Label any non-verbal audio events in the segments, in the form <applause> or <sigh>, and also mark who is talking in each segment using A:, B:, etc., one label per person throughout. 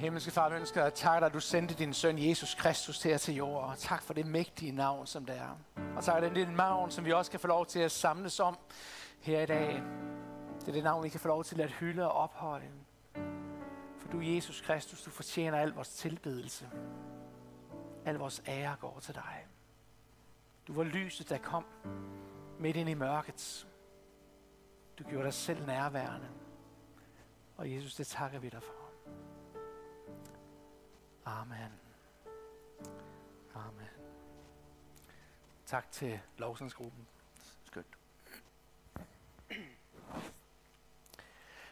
A: himmelske far, vi ønsker at takke dig, at du sendte din søn Jesus Kristus her til jorden. Og tak for det mægtige navn, som det er. Og tak for det navn, som vi også kan få lov til at samles om her i dag. Det er det navn, vi kan få lov til at hylde og ophøje. For du, Jesus Kristus, du fortjener al vores tilbedelse. Al vores ære går til dig. Du var lyset, der kom midt ind i mørket. Du gjorde dig selv nærværende. Og Jesus, det takker vi dig for. Amen. Amen. Tak til lovsangsgruppen. Skønt.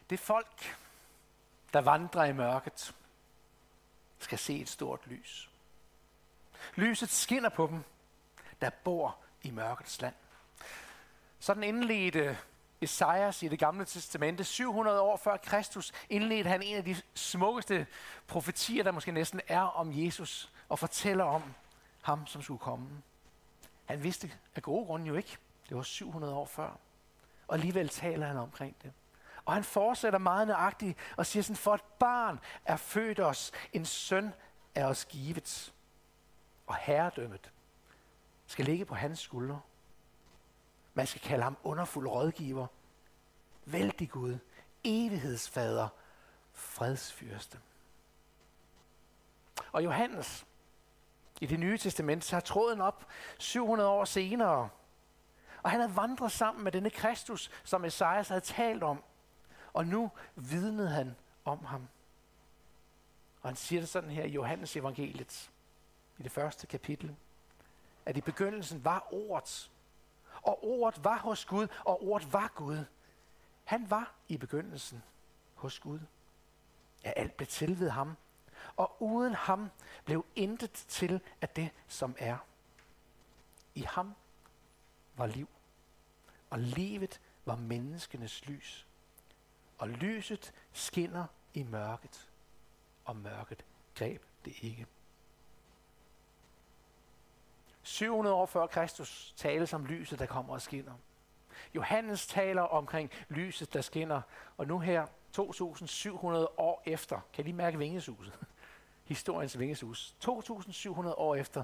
A: Det folk, der vandrer i mørket, skal se et stort lys. Lyset skinner på dem, der bor i mørkets land. Sådan indledte Esajas i det gamle testamente, 700 år før Kristus, indledte han en af de smukkeste profetier, der måske næsten er om Jesus, og fortæller om ham, som skulle komme. Han vidste af gode grunde jo ikke. Det var 700 år før. Og alligevel taler han omkring det. Og han fortsætter meget nøjagtigt og siger sådan, for et barn er født os, en søn er os givet. Og herredømmet skal ligge på hans skuldre. Man skal kalde ham underfuld rådgiver, vældig Gud, evighedsfader, fredsfyrste. Og Johannes i det nye testament tager tråden op 700 år senere. Og han havde vandret sammen med denne Kristus, som Esajas havde talt om. Og nu vidnede han om ham. Og han siger det sådan her i Johannes evangeliet, i det første kapitel, at i begyndelsen var ordet, og ordet var hos Gud, og ordet var Gud. Han var i begyndelsen hos Gud. Ja, alt blev til ved ham. Og uden ham blev intet til af det, som er. I ham var liv. Og livet var menneskenes lys. Og lyset skinner i mørket. Og mørket greb det ikke. 700 år før Kristus tales om lyset, der kommer og skinner. Johannes taler omkring lyset, der skinner, og nu her, 2700 år efter, kan de mærke vingesuset? <laughs> Historiens vingesus. 2700 år efter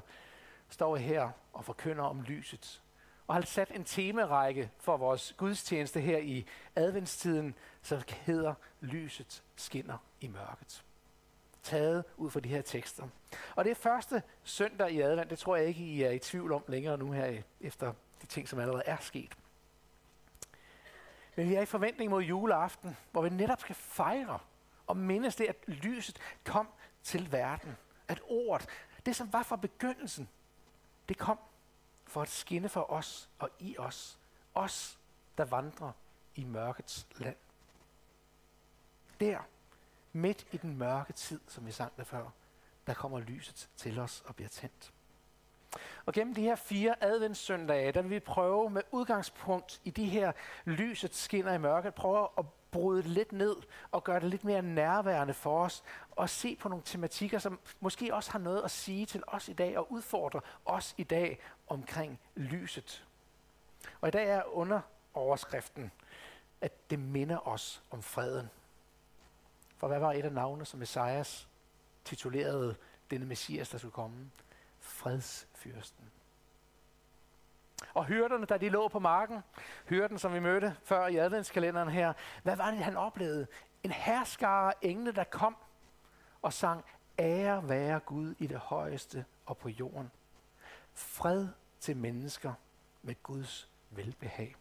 A: står jeg her og forkynder om lyset. Og har sat en temarække for vores gudstjeneste her i adventstiden, som hedder Lyset skinner i mørket taget ud fra de her tekster. Og det er første søndag i advent, det tror jeg ikke, I er i tvivl om længere nu her, efter de ting, som allerede er sket. Men vi er i forventning mod juleaften, hvor vi netop skal fejre og mindes det, at lyset kom til verden. At ordet, det som var fra begyndelsen, det kom for at skinne for os og i os. Os, der vandrer i mørkets land. Der midt i den mørke tid, som vi sang der før, der kommer lyset til os og bliver tændt. Og gennem de her fire adventssøndage, der vil vi prøve med udgangspunkt i de her lyset skinner i mørket, prøve at bryde det lidt ned og gøre det lidt mere nærværende for os, og se på nogle tematikker, som måske også har noget at sige til os i dag, og udfordre os i dag omkring lyset. Og i dag er under overskriften, at det minder os om freden. For hvad var et af navnene, som Messias titulerede denne messias, der skulle komme? Fredsfyrsten. Og hyrderne, da de lå på marken, hyrden, som vi mødte før i adventskalenderen her, hvad var det, han oplevede? En herskare engle, der kom og sang, ære være Gud i det højeste og på jorden. Fred til mennesker med Guds velbehag.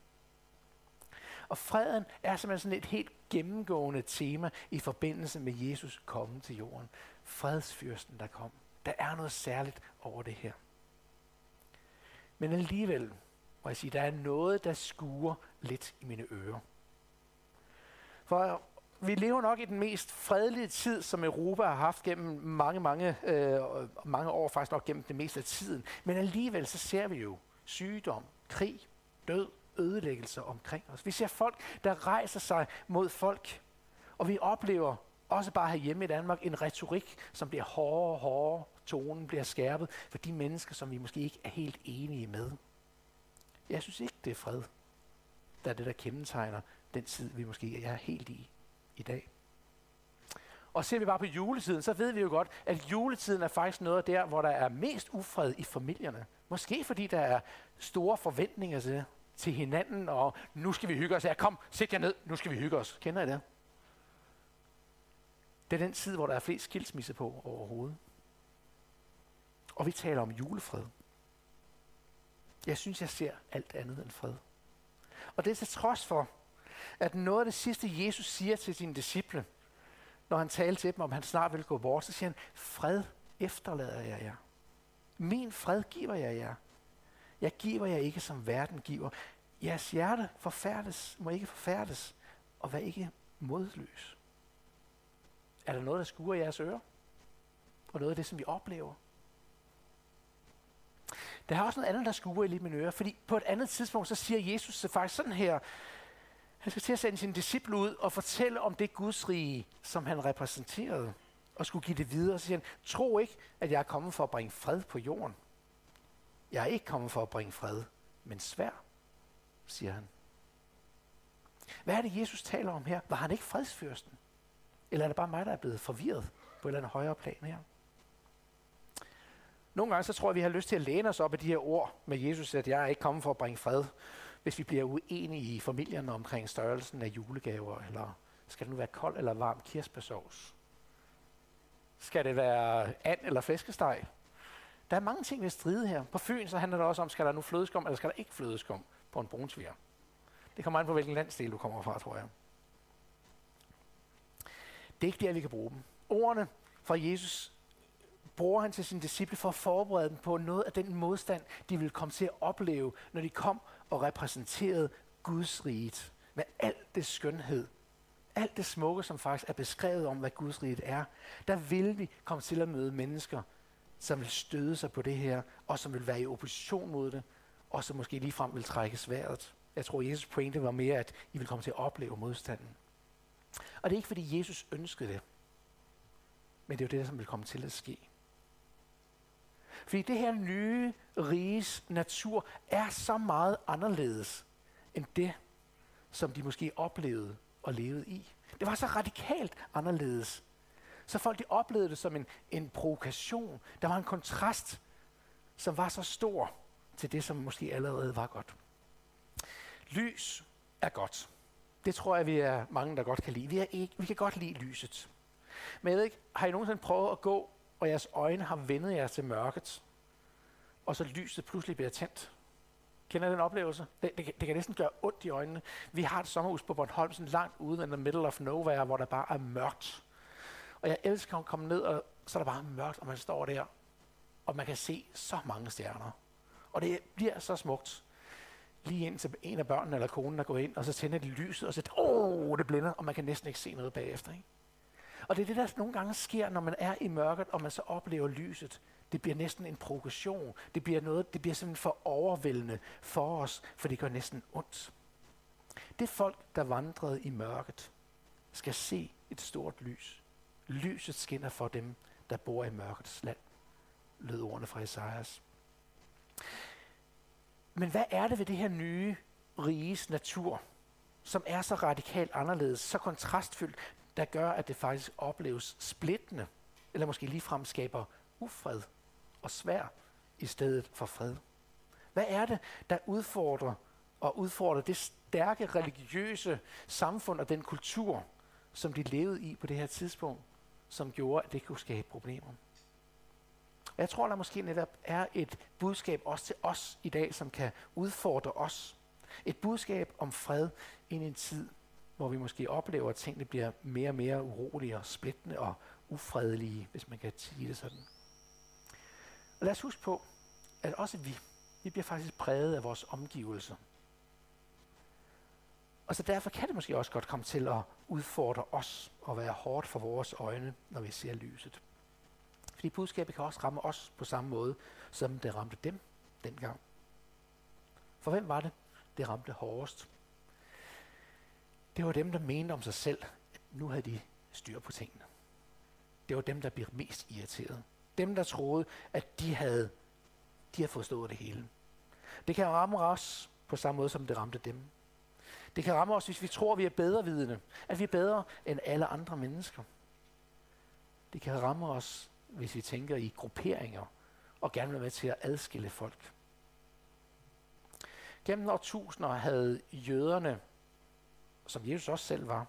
A: Og freden er simpelthen sådan et helt gennemgående tema i forbindelse med Jesus komme til jorden. Fredsfyrsten, der kom. Der er noget særligt over det her. Men alligevel må jeg sige, der er noget, der skuer lidt i mine ører. For vi lever nok i den mest fredelige tid, som Europa har haft gennem mange, mange, øh, mange år, faktisk nok gennem det meste af tiden. Men alligevel så ser vi jo sygdom, krig, død, ødelæggelser omkring os. Vi ser folk, der rejser sig mod folk, og vi oplever også bare herhjemme i Danmark en retorik, som bliver hårdere og hårdere. Tonen bliver skærpet for de mennesker, som vi måske ikke er helt enige med. Jeg synes ikke, det er fred, der er det, der kendetegner den tid, vi måske er helt i i dag. Og ser vi bare på juletiden, så ved vi jo godt, at juletiden er faktisk noget der, hvor der er mest ufred i familierne. Måske fordi der er store forventninger til, til hinanden, og nu skal vi hygge os. Ja, kom, sæt jer ned, nu skal vi hygge os. Kender I det? Det er den tid, hvor der er flest skilsmisse på overhovedet. Og vi taler om julefred. Jeg synes, jeg ser alt andet end fred. Og det er til trods for, at noget af det sidste, Jesus siger til sine disciple, når han taler til dem om, han snart vil gå bort, så siger han, fred efterlader jeg jer. Min fred giver jeg jer. Jeg giver jer ikke, som verden giver. Jeres hjerte forfærdes, må ikke forfærdes, og vær ikke modløs. Er der noget, der skuer jeres ører? Og noget af det, som vi oplever? Der er også noget andet, der skuer i lige mine ører, fordi på et andet tidspunkt, så siger Jesus det faktisk sådan her, han skal til at sende sine disciple ud og fortælle om det Guds rige, som han repræsenterede, og skulle give det videre. Så siger han, tro ikke, at jeg er kommet for at bringe fred på jorden. Jeg er ikke kommet for at bringe fred, men svær, siger han. Hvad er det, Jesus taler om her? Var han ikke fredsfyrsten? Eller er det bare mig, der er blevet forvirret på et eller andet højere plan her? Nogle gange så tror jeg, vi har lyst til at læne os op af de her ord med Jesus, at jeg er ikke kommet for at bringe fred, hvis vi bliver uenige i familien omkring størrelsen af julegaver, eller skal det nu være kold eller varm kirsebærsovs? Skal det være and eller flæskesteg? Der er mange ting, ved stride her. På Fyn så handler det også om, skal der nu flødeskum, eller skal der ikke flødeskum på en brunsviger? Det kommer an på, hvilken landsdel du kommer fra, tror jeg. Det er ikke der, vi kan bruge dem. Ordene fra Jesus bruger han til sine disciple for at forberede dem på noget af den modstand, de ville komme til at opleve, når de kom og repræsenterede Guds rige med alt det skønhed, alt det smukke, som faktisk er beskrevet om, hvad Guds rige er. Der vil vi komme til at møde mennesker, som vil støde sig på det her, og som vil være i opposition mod det, og som måske ligefrem vil trække sværet. Jeg tror, Jesus pointe var mere, at I vil komme til at opleve modstanden. Og det er ikke, fordi Jesus ønskede det, men det er jo det, som vil komme til at ske. Fordi det her nye riges natur er så meget anderledes end det, som de måske oplevede og levede i. Det var så radikalt anderledes. Så folk de oplevede det som en, en provokation. Der var en kontrast, som var så stor til det, som måske allerede var godt. Lys er godt. Det tror jeg, vi er mange, der godt kan lide. Vi, er ikke, vi kan godt lide lyset. Men jeg ved ikke, har I nogensinde prøvet at gå og jeres øjne har vendet jer til mørket, og så lyset pludselig bliver tændt. Kender den oplevelse? Det, det, det kan næsten gøre ondt i øjnene. Vi har et sommerhus på Bornholm, sådan langt ude i the middle of nowhere, hvor der bare er mørkt. Og jeg elsker at komme ned, og så er der bare mørkt, og man står der, og man kan se så mange stjerner. Og det bliver så smukt. Lige ind til en af børnene eller konen der går ind, og så tænder de lyset, og så åh, oh, det blænder, og man kan næsten ikke se noget bagefter. Ikke? Og det er det, der nogle gange sker, når man er i mørket, og man så oplever lyset. Det bliver næsten en progression. Det bliver noget, det bliver simpelthen for overvældende for os, for det gør næsten ondt. Det folk, der vandrede i mørket, skal se et stort lys. Lyset skinner for dem, der bor i mørkets land, lød ordene fra Esajas. Men hvad er det ved det her nye riges natur, som er så radikalt anderledes, så kontrastfyldt, der gør, at det faktisk opleves splittende, eller måske ligefrem skaber ufred og svær i stedet for fred. Hvad er det, der udfordrer og udfordrer det stærke religiøse samfund og den kultur, som de levede i på det her tidspunkt, som gjorde, at det kunne skabe problemer? Jeg tror, der måske netop er et budskab også til os i dag, som kan udfordre os. Et budskab om fred i en tid, hvor vi måske oplever, at tingene bliver mere og mere urolige og splittende og ufredelige, hvis man kan sige det sådan. Og lad os huske på, at også vi, vi bliver faktisk præget af vores omgivelser. Og så derfor kan det måske også godt komme til at udfordre os og være hårdt for vores øjne, når vi ser lyset. Fordi budskabet kan også ramme os på samme måde, som det ramte dem dengang. For hvem var det, det ramte hårdest? Det var dem, der mente om sig selv, at nu havde de styr på tingene. Det var dem, der blev mest irriteret. Dem, der troede, at de havde, de havde forstået det hele. Det kan ramme os på samme måde, som det ramte dem. Det kan ramme os, hvis vi tror, at vi er bedre vidende, at vi er bedre end alle andre mennesker. Det kan ramme os, hvis vi tænker i grupperinger og gerne vil være med til at adskille folk. Gennem årtusinder havde jøderne, som Jesus også selv var,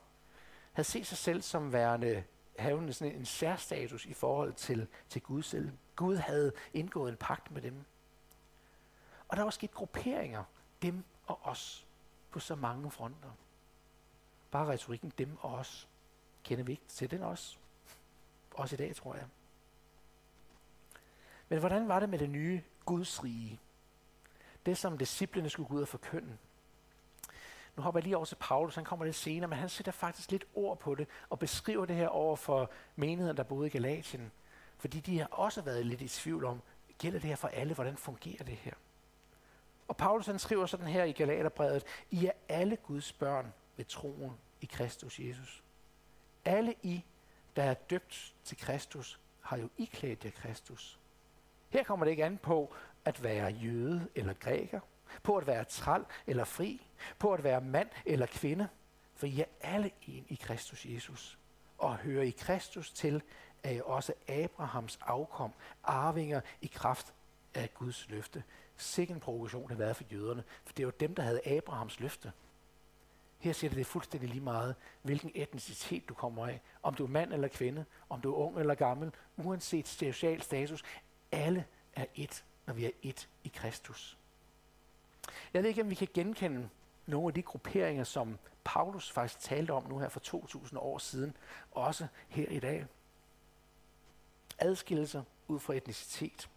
A: havde set sig selv som værende havende sådan en særstatus i forhold til, til Gud selv. Gud havde indgået en pagt med dem. Og der var sket grupperinger, dem og os, på så mange fronter. Bare retorikken, dem og os, kender vi ikke til den også. Også i dag, tror jeg. Men hvordan var det med det nye Guds rige? Det, som disciplene skulle gå ud og forkynde. Nu hopper jeg lige over til Paulus, han kommer lidt senere, men han sætter faktisk lidt ord på det, og beskriver det her over for menigheden, der boede i Galatien. Fordi de har også været lidt i tvivl om, gælder det her for alle, hvordan fungerer det her? Og Paulus han skriver sådan her i Galaterbrevet, I er alle Guds børn ved troen i Kristus Jesus. Alle I, der er døbt til Kristus, har jo iklædt jer Kristus. Her kommer det ikke an på at være jøde eller græker, på at være træl eller fri, på at være mand eller kvinde, for I er alle en i Kristus Jesus. Og hører i Kristus til, er I også Abrahams afkom, arvinger i kraft af Guds løfte. Sikken provokation det været for jøderne, for det var dem, der havde Abrahams løfte. Her siger det, det fuldstændig lige meget, hvilken etnicitet du kommer af. Om du er mand eller kvinde, om du er ung eller gammel, uanset social status. Alle er et, når vi er et i Kristus. Jeg ved ikke, om vi kan genkende nogle af de grupperinger, som Paulus faktisk talte om nu her for 2000 år siden, også her i dag. Adskillelser ud fra etnicitet.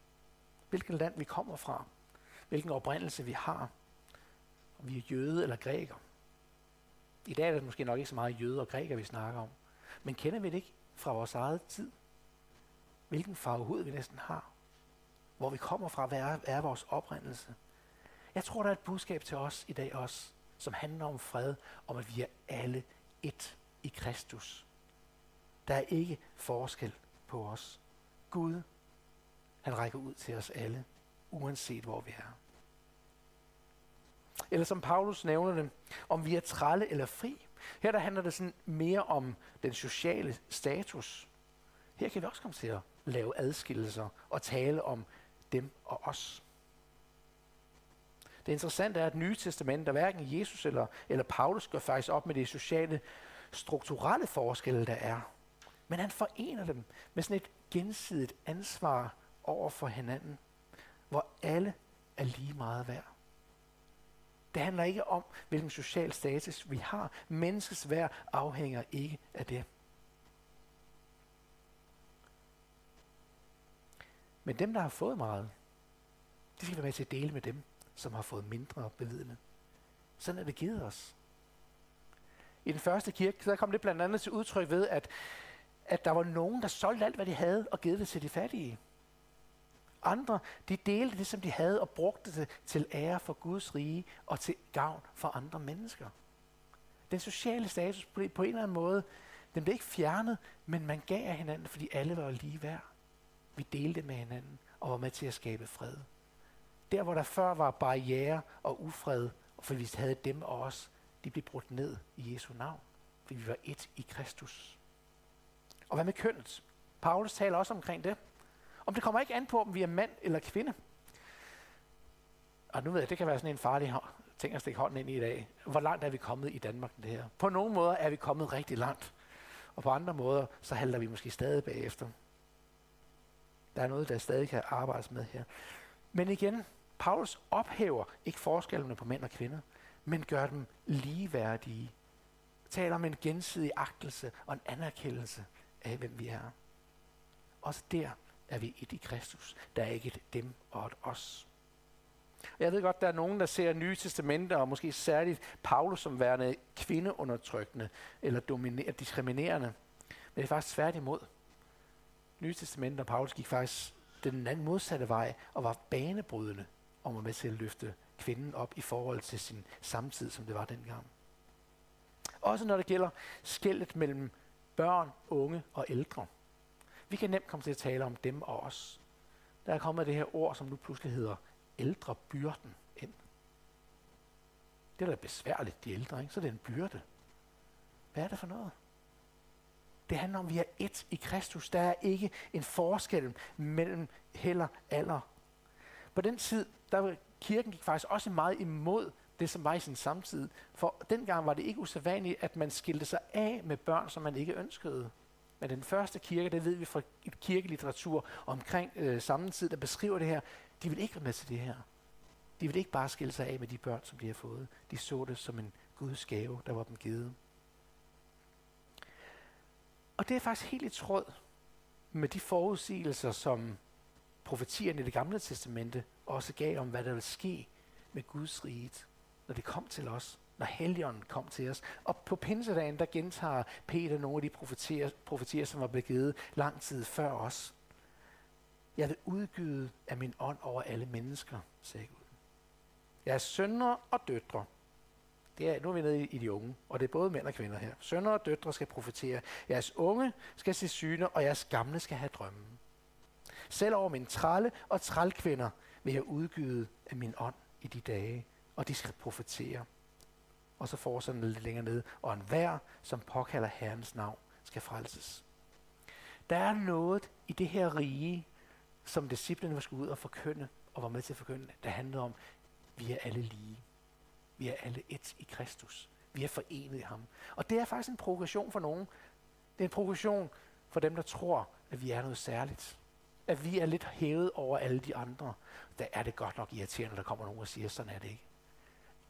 A: Hvilket land vi kommer fra. Hvilken oprindelse vi har. Om vi er jøde eller græker. I dag er det måske nok ikke så meget jøde og græker, vi snakker om. Men kender vi det ikke fra vores eget tid? Hvilken farve hud vi næsten har? Hvor vi kommer fra? Hvad er, er vores oprindelse? Jeg tror, der er et budskab til os i dag også, som handler om fred, om at vi er alle et i Kristus. Der er ikke forskel på os. Gud, han rækker ud til os alle, uanset hvor vi er. Eller som Paulus nævner det, om vi er trælle eller fri. Her der handler det sådan mere om den sociale status. Her kan vi også komme til at lave adskillelser og tale om dem og os. Det interessante er, at Nye Testament, der hverken Jesus eller, eller Paulus gør faktisk op med de sociale, strukturelle forskelle, der er. Men han forener dem med sådan et gensidigt ansvar over for hinanden, hvor alle er lige meget værd. Det handler ikke om, hvilken social status vi har. Menneskets værd afhænger ikke af det. Men dem, der har fået meget, de skal være med til at dele med dem, som har fået mindre bevidende. Sådan er det givet os. I den første kirke, så kom det blandt andet til udtryk ved, at, at der var nogen, der solgte alt, hvad de havde, og givet det til de fattige. Andre, de delte det, som de havde, og brugte det til ære for Guds rige og til gavn for andre mennesker. Den sociale status på en eller anden måde, den blev ikke fjernet, men man gav af hinanden, fordi alle var lige værd. Vi delte med hinanden og var med til at skabe fred. Der, hvor der før var barriere og ufred, for vi havde dem og os, de blev brudt ned i Jesu navn, fordi vi var et i Kristus. Og hvad med kønnet? Paulus taler også omkring det. Om det kommer ikke an på, om vi er mand eller kvinde. Og nu ved jeg, det kan være sådan en farlig ting at stikke hånden ind i i dag. Hvor langt er vi kommet i Danmark med det her? På nogle måder er vi kommet rigtig langt. Og på andre måder, så halter vi måske stadig bagefter. Der er noget, der stadig kan arbejdes med her. Men igen, Paulus ophæver ikke forskellene på mænd og kvinder, men gør dem ligeværdige. Taler om en gensidig agtelse og en anerkendelse af, hvem vi er. Også der er vi et i Kristus. Der er ikke et dem og et os. Jeg ved godt, der er nogen, der ser Nye Testamenter, og måske særligt Paulus som værende kvindeundertrykkende eller diskriminerende. Men det er faktisk tværtimod. Nye Testamente og Paulus gik faktisk den anden modsatte vej og var banebrydende om at med til at løfte kvinden op i forhold til sin samtid, som det var dengang. Også når det gælder skældet mellem børn, unge og ældre. Vi kan nemt komme til at tale om dem og os. Der er kommet det her ord, som nu pludselig hedder ældrebyrden ind. Det er da besværligt, de ældre, ikke? så det er en byrde. Hvad er det for noget? Det handler om, at vi er ét i Kristus. Der er ikke en forskel mellem heller alder. På den tid, der var kirken gik faktisk også meget imod det, som var i sin samtid. For dengang var det ikke usædvanligt, at man skilte sig af med børn, som man ikke ønskede. Men den første kirke, det ved vi fra kirkelitteratur omkring øh, samme tid, der beskriver det her, de vil ikke være med til det her. De vil ikke bare skille sig af med de børn, som de har fået. De så det som en Guds gave, der var dem givet. Og det er faktisk helt i tråd med de forudsigelser, som profetierne i det gamle testamente også gav om, hvad der ville ske med Guds rige, når det kom til os, når Helligånden kom til os. Og på pinsedagen, der gentager Peter nogle af de profetier, profetier som var begivet lang tid før os. Jeg vil udgyde af min ånd over alle mennesker, sagde Gud. Jeres sønner og døtre, det er, nu er vi nede i de unge, og det er både mænd og kvinder her. Sønner og døtre skal profetere. Jeres unge skal se syne, og jeres gamle skal have drømme. Selv over min tralle og trælkvinder vil jeg udgyde af min ånd i de dage, og de skal profetere. Og så fortsætter den lidt længere ned, og enhver, som påkalder Herrens navn, skal frelses. Der er noget i det her rige, som disciplene var skulle ud og forkynde, og var med til at forkynde, der handlede om, vi er alle lige. Vi er alle et i Kristus. Vi er forenet i ham. Og det er faktisk en provokation for nogen. Det er en provokation for dem, der tror, at vi er noget særligt. At vi er lidt hævet over alle de andre. Der er det godt nok irriterende, når der kommer nogen og siger, sådan er det ikke.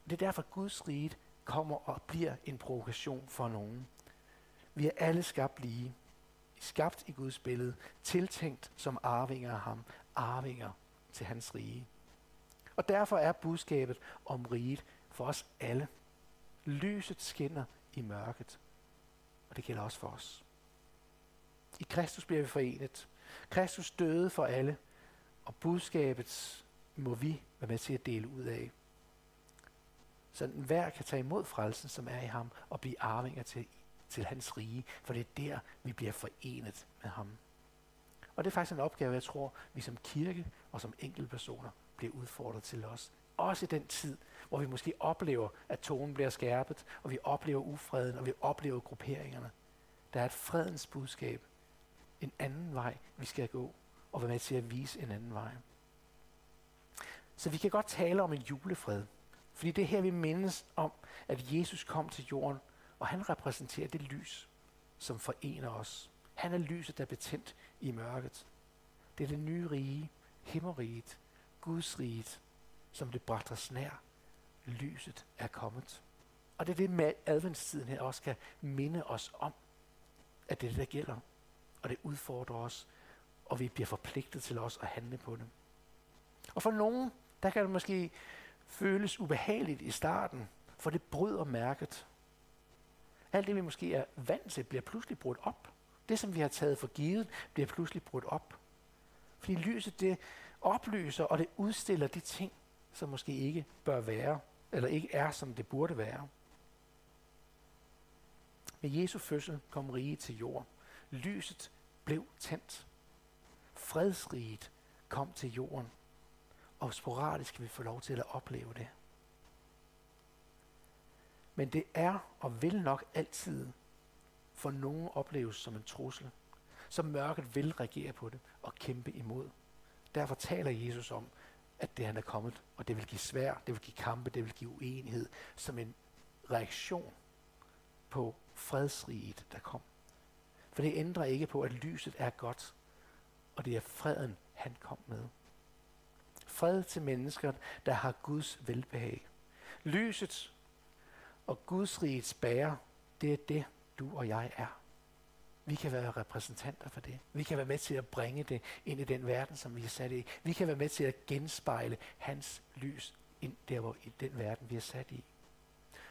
A: Det er derfor, at Guds rige kommer og bliver en provokation for nogen. Vi er alle skabt lige. Skabt i Guds billede. Tiltænkt som arvinger af ham. Arvinger til hans rige. Og derfor er budskabet om riget for os alle. Lyset skinner i mørket, og det gælder også for os. I Kristus bliver vi forenet. Kristus døde for alle, og budskabet må vi være med til at dele ud af. Så enhver kan tage imod frelsen, som er i ham, og blive arvinger til, til hans rige, for det er der, vi bliver forenet med ham. Og det er faktisk en opgave, jeg tror, vi som kirke og som enkeltpersoner bliver udfordret til os. Også i den tid, hvor vi måske oplever, at tonen bliver skærpet, og vi oplever ufreden, og vi oplever grupperingerne. Der er et fredens budskab. En anden vej, vi skal gå, og være med til at vise en anden vej. Så vi kan godt tale om en julefred, fordi det er her, vi mindes om, at Jesus kom til jorden, og han repræsenterer det lys, som forener os. Han er lyset, der er betændt i mørket. Det er det nye rige, himmeriget, Guds riget, som det bragt os nær lyset er kommet. Og det er det med adventstiden her også kan minde os om, at det er det, der gælder. Og det udfordrer os, og vi bliver forpligtet til os at handle på det. Og for nogen, der kan det måske føles ubehageligt i starten, for det bryder mærket. Alt det, vi måske er vant til, bliver pludselig brudt op. Det, som vi har taget for givet, bliver pludselig brudt op. Fordi lyset, det oplyser, og det udstiller de ting, som måske ikke bør være eller ikke er, som det burde være. Med Jesu fødsel kom rige til jord. Lyset blev tændt. Fredsriget kom til jorden. Og sporadisk kan vi få lov til at opleve det. Men det er og vil nok altid for nogen opleves som en trussel. Så mørket vil reagere på det og kæmpe imod. Derfor taler Jesus om, at det han er kommet, og det vil give svær, det vil give kampe, det vil give uenighed, som en reaktion på fredsriget, der kom. For det ændrer ikke på, at lyset er godt, og det er freden, han kom med. Fred til mennesker, der har Guds velbehag. Lyset og Guds rigets bærer, det er det, du og jeg er. Vi kan være repræsentanter for det. Vi kan være med til at bringe det ind i den verden, som vi er sat i. Vi kan være med til at genspejle hans lys ind der, hvor, i den verden, vi er sat i.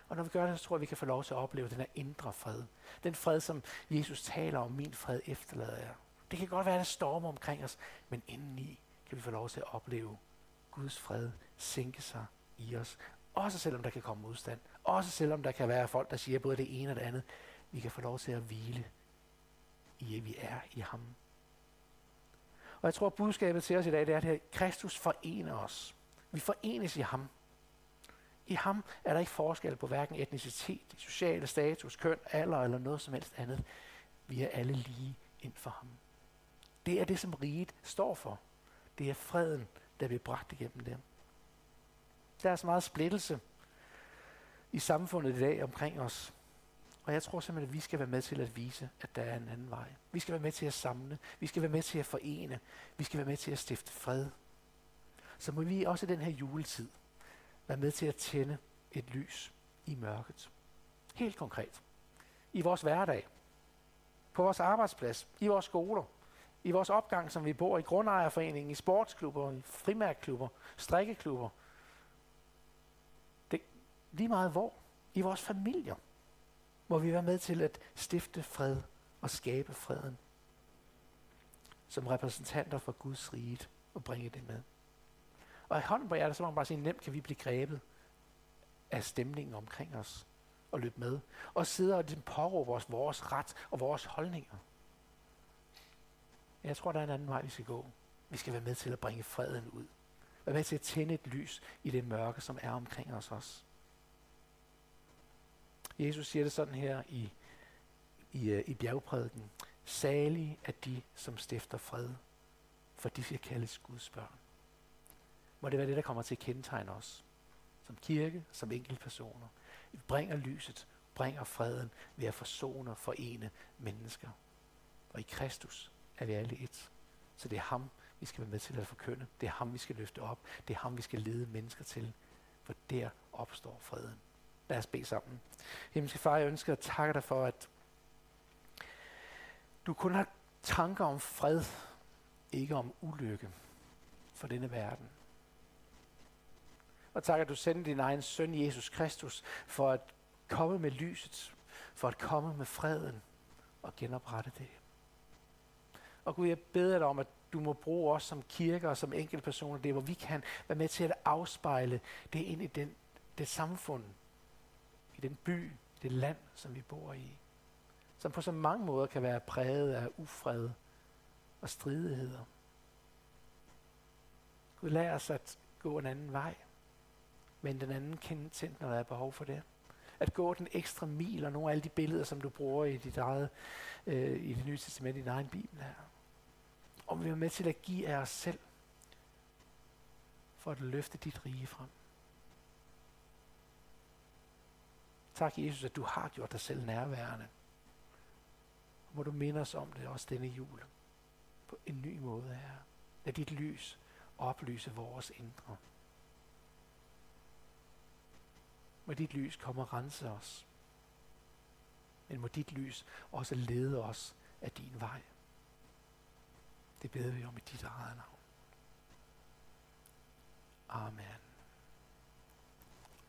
A: Og når vi gør det, så tror jeg, vi kan få lov til at opleve den her indre fred. Den fred, som Jesus taler om, min fred efterlader jeg. Det kan godt være, at der stormer omkring os, men indeni kan vi få lov til at opleve Guds fred sænke sig i os. Også selvom der kan komme modstand. Også selvom der kan være folk, der siger både det ene og det andet. Vi kan få lov til at hvile i, at vi er i ham. Og jeg tror, at budskabet til os i dag, det er, at Kristus forener os. Vi forenes i ham. I ham er der ikke forskel på hverken etnicitet, social status, køn, alder eller noget som helst andet. Vi er alle lige ind for ham. Det er det, som riget står for. Det er freden, der bliver bragt igennem dem. Der er så meget splittelse i samfundet i dag omkring os. Og jeg tror simpelthen, at vi skal være med til at vise, at der er en anden vej. Vi skal være med til at samle. Vi skal være med til at forene. Vi skal være med til at stifte fred. Så må vi også i den her juletid være med til at tænde et lys i mørket. Helt konkret. I vores hverdag. På vores arbejdsplads. I vores skoler. I vores opgang, som vi bor i grundejerforeningen, i sportsklubber, i frimærkklubber, strikkeklubber. Det, lige meget hvor. I vores familier må vi være med til at stifte fred og skabe freden som repræsentanter for Guds rige og bringe det med. Og i hånden på hjertet, så må man bare sige, nemt kan vi blive grebet af stemningen omkring os og løbe med. Og sidde og ligesom påråbe os vores ret og vores holdninger. Jeg tror, der er en anden vej, vi skal gå. Vi skal være med til at bringe freden ud. Være med til at tænde et lys i det mørke, som er omkring os også. Jesus siger det sådan her i, i, øh, i bjergprædiken. Salige er de, som stifter fred, for de skal kaldes Guds børn. Må det være det, der kommer til at kendetegne os. Som kirke, som enkelte personer. Vi bringer lyset, bringer freden ved at forsone og forene mennesker. Og i Kristus er vi alle et. Så det er ham, vi skal være med til at forkynde. Det er ham, vi skal løfte op. Det er ham, vi skal lede mennesker til. For der opstår freden. Lad os bede sammen. Himmelske far, jeg ønsker at takke dig for, at du kun har tanker om fred, ikke om ulykke for denne verden. Og tak, at du sendte din egen søn, Jesus Kristus, for at komme med lyset, for at komme med freden og genoprette det. Og Gud, jeg beder dig om, at du må bruge os som kirker og som enkeltpersoner, det hvor vi kan være med til at afspejle det ind i den, det samfund, i den by, det land, som vi bor i. Som på så mange måder kan være præget af ufred og stridigheder. Gud, lad os at gå en anden vej. Men den anden kendt, når der er behov for det. At gå den ekstra mil, og nogle af alle de billeder, som du bruger i dit eget, øh, i det nye testament, i din egen bibel her. Og vi er med til at give af os selv, for at løfte dit rige frem. Tak, Jesus, at du har gjort dig selv nærværende. Må du minde os om det også denne jul. På en ny måde, her. Lad dit lys oplyse vores indre. Må dit lys komme og rense os. Men må dit lys også lede os af din vej. Det beder vi om i dit eget navn. Amen.